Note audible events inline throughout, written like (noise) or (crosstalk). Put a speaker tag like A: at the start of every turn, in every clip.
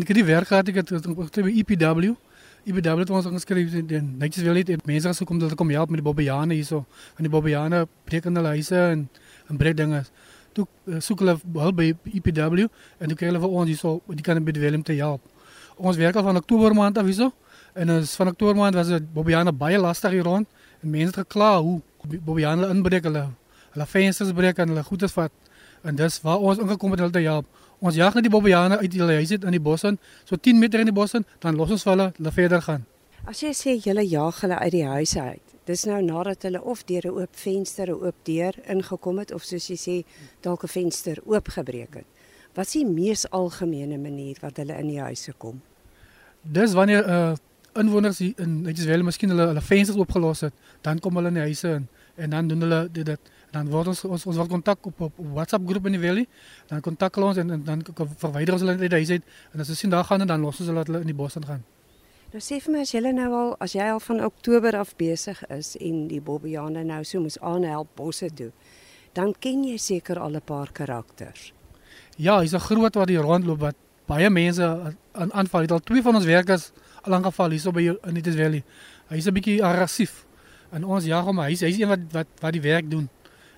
A: Ik heb die werk gehad, heb het bij EPW. EPW het ons ingeskryf en netjies wil net mense as kom dat kom help met die bobbejane hierso. En die bobbejane breek hulle huise en en breek dinge. Toe uh, soek hulle hulp by EPW en toe kry hulle vir ons hierso die kan by Willem te help. Ons werk al van Oktober maand af hierso. En ons van Oktober maand was dit bobbejane baie lastig hier rond en mense het gekla hoe bobbejane inbreek hulle. Hulle vensters breek en hulle goedes vat. En dis waar ons ingekom het hulle te help. Ons jag net die bobbejane uit hulle huise in die bos in, so 10 meter in die bos in, dan los ons hulle, hulle verder gaan.
B: As jy sê julle jag hulle uit die huise uit. Dis nou nadat hulle of deur 'n oop venster, 'n oop deur ingekom het of soos jy sê dalk 'n venster oopgebreek het. Wat is die mees algemene manier wat hulle in die huise kom?
A: Dis wanneer 'n uh, inwoners in netjies wel miskien hulle hulle vensters oopgelos het, dan kom hulle in die huise in en dan doen hulle dit, dit dan word ons ons ons word kontak op op WhatsApp groep in die valley. Dan kontak hulle ons en, en dan verwyder ons hulle uit die huis uit en as ons sien daar gaan en dan los ons hulle dat hulle in die bos gaan.
B: Nou sê vir my as jy nou al as jy al van Oktober af besig is en die Bobbejane nou so moes aanhelp bosse toe, dan ken jy seker al 'n paar karakters.
A: Ja, hy's 'n groot wat hier rondloop wat baie mense aan aanval. Het al twee van ons werkers al aangeval hierso by in die Valley. Hy's 'n bietjie aggressief. En ons jag hom, hy's hy's een wat wat wat die werk doen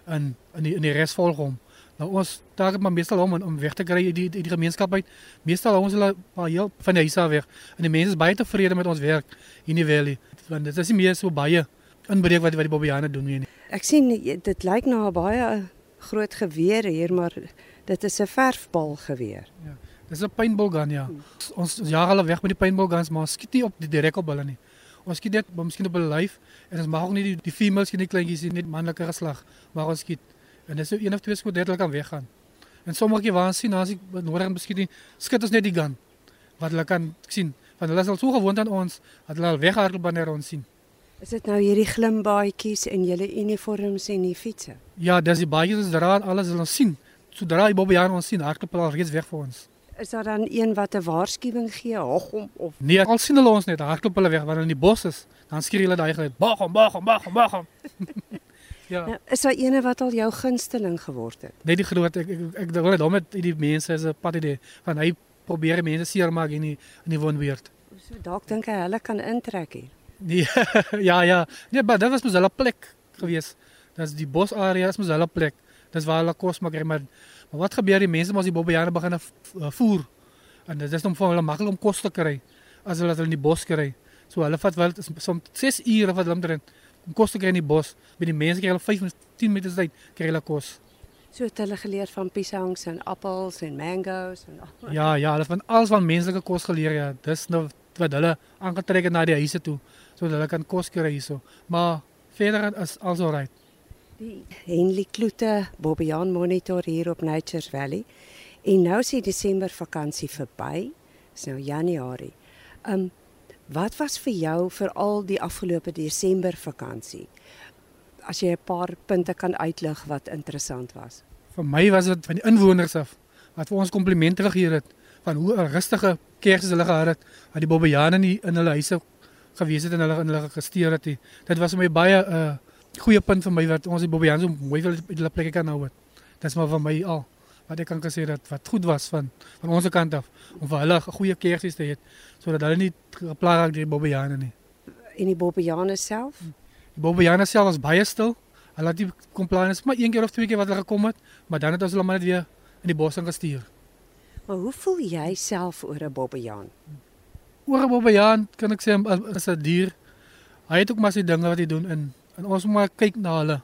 A: in in die in die res volg hom. Nou ons daar maar meestal om om weg te kry die die, die gemeenskap uit. Meestal ons hulle maar heel van die huis af weg. En die mense is baie tevrede met ons werk in die valley. Want dit is nie meer so baie inbreek wat wat die Bobbejane doen nie.
B: Ek sien dit lyk na 'n baie groot geweer hier, maar dit is 'n verfbal geweer.
A: Ja. Dis 'n paintball gun ja. Hmm. Ons jag hulle weg met die paintball guns, maar skiet nie op die direk op hulle nie. Ons skiet net miskien op 'n lyf en ons mag ook nie die, die females skiet nie kleintjies nie, net manlike geslag, maar ons skiet. En dis so een of twee skoot dit kan weggaan. En sommige waar ons sien as ek nodig miskien nie skiet ons net die gun wat hulle kan sien. Want hulle is al so gewoond aan ons dat hulle al weghardloop wanneer ons sien.
B: Is dit nou hierdie glimbaadjies en julle uniforms en die fietsse?
A: Ja, dis die baadjies is daar alles hulle sien. Sodra die Bobbejaan ons sien, hardloop hulle reeds weg vir ons.
B: Is daar dan een wat 'n waarskuwing gee? Hog hom of
A: Nee, al sien hulle ons net, hardloop hulle weg wanneer in die bos is. Dan skree hulle daai geluid: "Bag hom, bag hom, bag hom, bag hom." (laughs)
B: ja. Nou, is daar ene wat al jou gunsteling geword het?
A: Nee, die groot ek ek ek dink net hom met die mense is 'n pad idee van hy probeer mense seermaak in die in die woonbuurt.
B: So dalk dink hy hulle kan intrek hier.
A: Nee, (laughs) ja, ja. Nee, maar dit was mos hulle plek gewees. Dit is die bosarea is mos hulle plek. Dis waar hulle kos maak, maar Maar wat gebeur die mense mos die bobbejane begin uh, voer en dit is om vir hulle maklik om kos te kry as hulle dit in die bos kry. So hulle vat wel som 6 ure wat hulle omtrent om kos te kry in die bos. By die mense kry hulle 5 10 minute tyd kry hulle kos.
B: So het hulle geleer van piesangs en appels en mangoes en
A: al. Ja, ja, hulle van alles van menslike kos geleer ja. Dis nou wat hulle aangetrek het na die huise toe sodat hulle kan kos kry hierso. Maar verder is alles alright.
B: Die Henley Kloete Bobbejaan monitor hier op Nature's Valley. En nou is die Desember vakansie verby. Dis nou Januarie. Um wat was vir jou veral die afgelope Desember vakansie? As jy 'n paar punte kan uitlig wat interessant was.
A: Vir my was dit van die inwoners af wat vir ons komplimente gegee het van hoe 'n rustige Kersfees hulle gehad het, dat die Bobbejane nie in hulle huise gewees het en hulle in hulle gesteer het. Dit was vir my baie 'n uh, goeie punt vir my wat ons die Bobbejaan so mooi wil uit hulle plekke kan hou het. Dis maar vir my al wat ek kan gesê dat wat goed was van van ons kant af om vir hulle goeie keersies te hê sodat hulle nie geplaag raak deur die Bobbejane nie.
B: En die Bobbejane self?
A: Die Bobbejane self was baie stil. Hulle het nie kom plan is maar een keer of twee keer wat hulle gekom het, maar dan het ons hulle maar net weer in die bos ingestuur.
B: Maar hoe voel jy self oor 'n Bobbejaan?
A: Oor 'n Bobbejaan kan ek sê as 'n dier. Hy het ook maar sy dinge wat hy doen in en ons moet maar kyk na hulle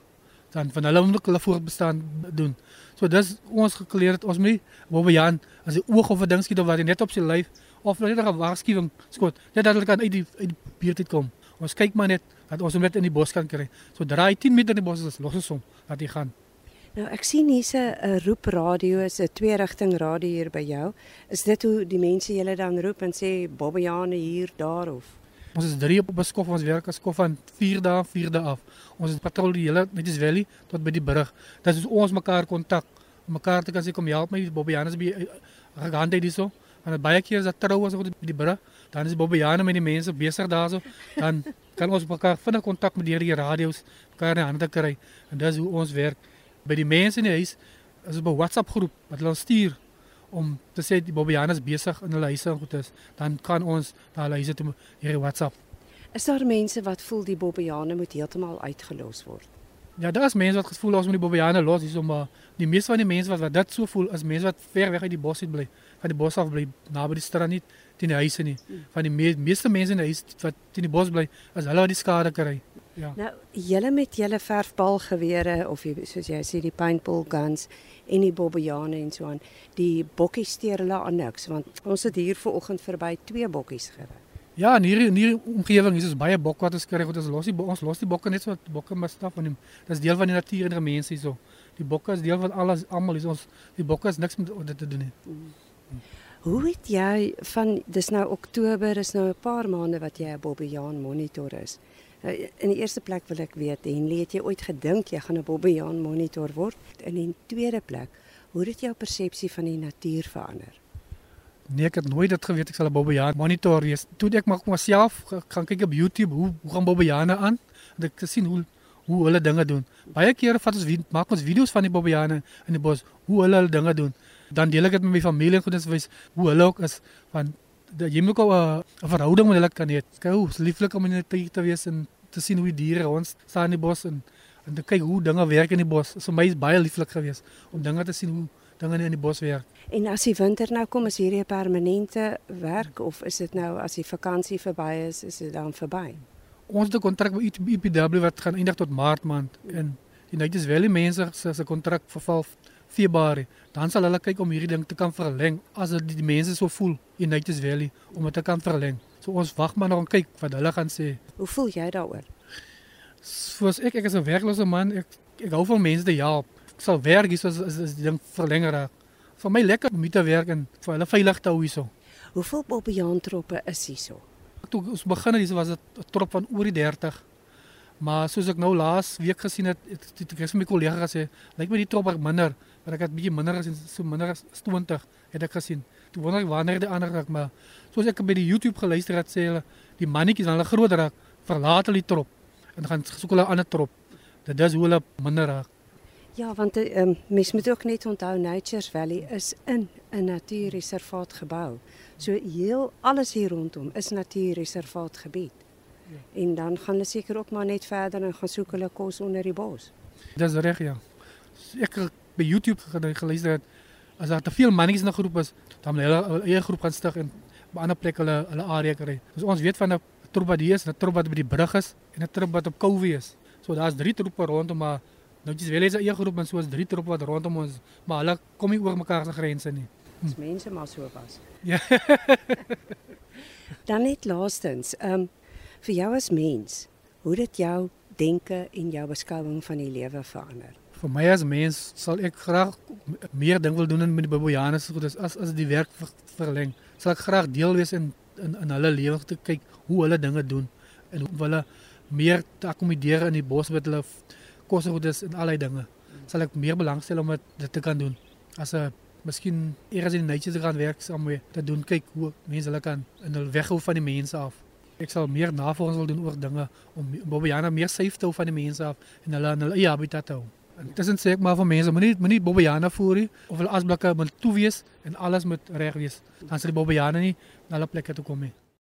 A: dan van hulle moet hulle voortbestaan doen. So dis ons gekleer het ons moet Bobbe Jan as die oog of 'n ding skiet of wat net op sy lyf of net 'n waarskuwing skot net dat hulle kan uit die uit die buurt uit kom. Ons kyk maar net dat ons hom net in die bos kan kry. So draai 10 meter in die bos is los ons hom dat hy gaan.
B: Nou ek sien hier's 'n roepradio, is 'n twee rigting radio hier by jou. Is dit hoe die mense julle dan roep en sê Bobbe Jan hier daar of
A: Ons is drie op op skof ons werk as skof van 4 dae 4 dae af. Ons is patrol die hele net is valley tot by die brug. Dit is ons mekaar kontak mekaar te kan sê kom help my Bobbejane by Ragande dis so. En baie keer is dat trou as op die brug. Dan is Bobbejane met die mense besig daarso. Dan kan ons mekaar vinnig kontak met die radio's mekaar in hande kry. En dis hoe ons werk by die mense in die huis. As op 'n WhatsApp groep wat hulle stuur om te sê die Bobbejane is besig in hulle huise en goed is, dan kan ons na hulle huise toe hierdie WhatsApp.
B: Is daar mense wat voel die Bobbejane moet heeltemal uitgelos word?
A: Ja, daar is mense wat gevoel ons moet die Bobbejane los hier sommer. Die meeste van die mense wat wat dit so voel is mense wat ver weg uit die bos uit bly, van die bos af bly, naby die strand nie, teen die huise nie. Van die me meeste mense in die huis wat teen die bos bly, is hulle wat die skade kry. Ja.
B: Nou, julle met julle verfbalgewere of jy soos jy sê die paintball guns en die bobbejane en so aan, die bokkies steur hulle aan niks want ons het hier vanoggend verby twee bokkies gery.
A: Ja, in hierdie in hierdie omgewing is baie bok wat ons kry. Goed, ons los die ons los die bokke net so bokke maar staf van die dis deel van die natuur en die mense hierso. Die bokke is deel van alles almal hier ons die bokke is niks met dit te doen nie.
B: Hoe het jy van dis nou Oktober is nou 'n paar maande wat jy 'n bobbejaan monitor is. Nou, in die eerste plek wil ek weet, Henley, het jy ooit gedink jy gaan 'n bobbejaan monitor word? In die tweede plek, hoe het jou persepsie van die natuur verander?
A: Nee, ek het nooit dit geweet ek sal 'n bobbejaan monitor wees. Toe ek maar myself gaan kyk op YouTube hoe hoe gaan bobbejane aan en ek gesien hoe hoe hulle dinge doen. Baie kere vat ons maak ons video's van die bobbejane in die bos, hoe hulle hulle dinge doen. Dan deel ek dit met my familie en goedens wys hoe hulle ook is van jy moet ook 'n 'n verhouding met hulle kan hê. Kyk hoe lieflik om in die natuur te wees en te sien hoe die diere rond staan in die bos en en te kyk hoe dinge werk in die bos. So my is baie lieflik geweest om dinge te sien hoe dinge in die bos werk.
B: En as die winter nou kom, is hierdie 'n permanente werk of is dit nou as die vakansie verby is, is dit dan verby?
A: Ons het 'n kontrak met EPW wat gaan eindig tot Maart maand en die United Valley mense se se kontrak verval Februarie. Dan sal hulle kyk om hierdie ding te kan verleng as dit die mense so voel in United Valley om dit te kan verleng. So ons wag maar nog en kyk wat hulle gaan sê.
B: Hoe voel jy daaroor?
A: Soos ek ek is 'n werklose man, ek ek hou van mense te help. Ek sal werk hier soos as, as die ding verlenger raak. Vir my lekker om hier te werk en vir hulle veilig te hou hierso.
B: Hoeveel bobbejaantroppe is hierso?
A: Toe ons begin het, was dit 'n trop van oor die 30. Maar soos ek nou laas week gesien het, het, het ek het vir my kollega gesê, lyk my die trop minder, want ek het bietjie minder gesien, so minder as 20 het ek gesien. Toe wonder ek wanneer die ander raak, maar soos ek by die YouTube geluister het, sê hulle die mannetjies hulle groot raak, verlaat hulle die trop en gaan soek hulle 'n ander trop. Dit is hoe hulle minder raak.
B: Ja, want um, mens moet ook net onthou Nature's Valley is in 'n natuurreservaat gebou. So heel alles hier rondom is natuurreservaatgebied. En dan gaan hulle seker ook maar net verder en gaan soek hulle kos onder die bos.
A: Dis reg ja. Ek het by YouTube gel- geluister het as daar te veel mannetjies in 'n groep is, dan hulle hulle eie groep gaan stig en op 'n ander plek hulle hulle area kry. Dus ons weet van 'n trop wat hier is, 'n trop wat by die brug is en 'n trop wat op Kowie is. So daar's drie troepe rondom maar nou jy's wel eens 'n eie groep en soos drie troepe wat rondom ons, maar hulle kom nie oor mekaar se grense nie.
B: As mense maar so was.
A: Ja. (laughs)
B: Dan net laastens, ehm um, vir jou as mens, hoe dit jou denke en jou beskouing van die lewe verander.
A: Vir my as mens sal ek graag meer ding wil doen met die Bobojanes goed as as die werk ver, verleng. Sal ek graag deel wees in in in hulle lewe te kyk hoe hulle dinge doen en hoe hulle meer te akkommodeer in die bos met hulle kosgoedes en allerlei dinge. Sal ek meer belangstel om dit, te kan doen as 'n miskien eers in die nature te gaan werk saam mee te doen kyk hoe mense hulle kan in hulle weghou van die mense af. Ek sal meer navorsing wil doen oor dinge om Bobojane meer safe te hou van die mense af en hulle in hulle eie habitat te hou. Intussen sê ek maar vir mense, moenie moenie Bobojane voer nie of hulle asblikke moet toe wees en alles moet reg wees. Dan sal die Bobojane nie na hulle plekke toe kom nie.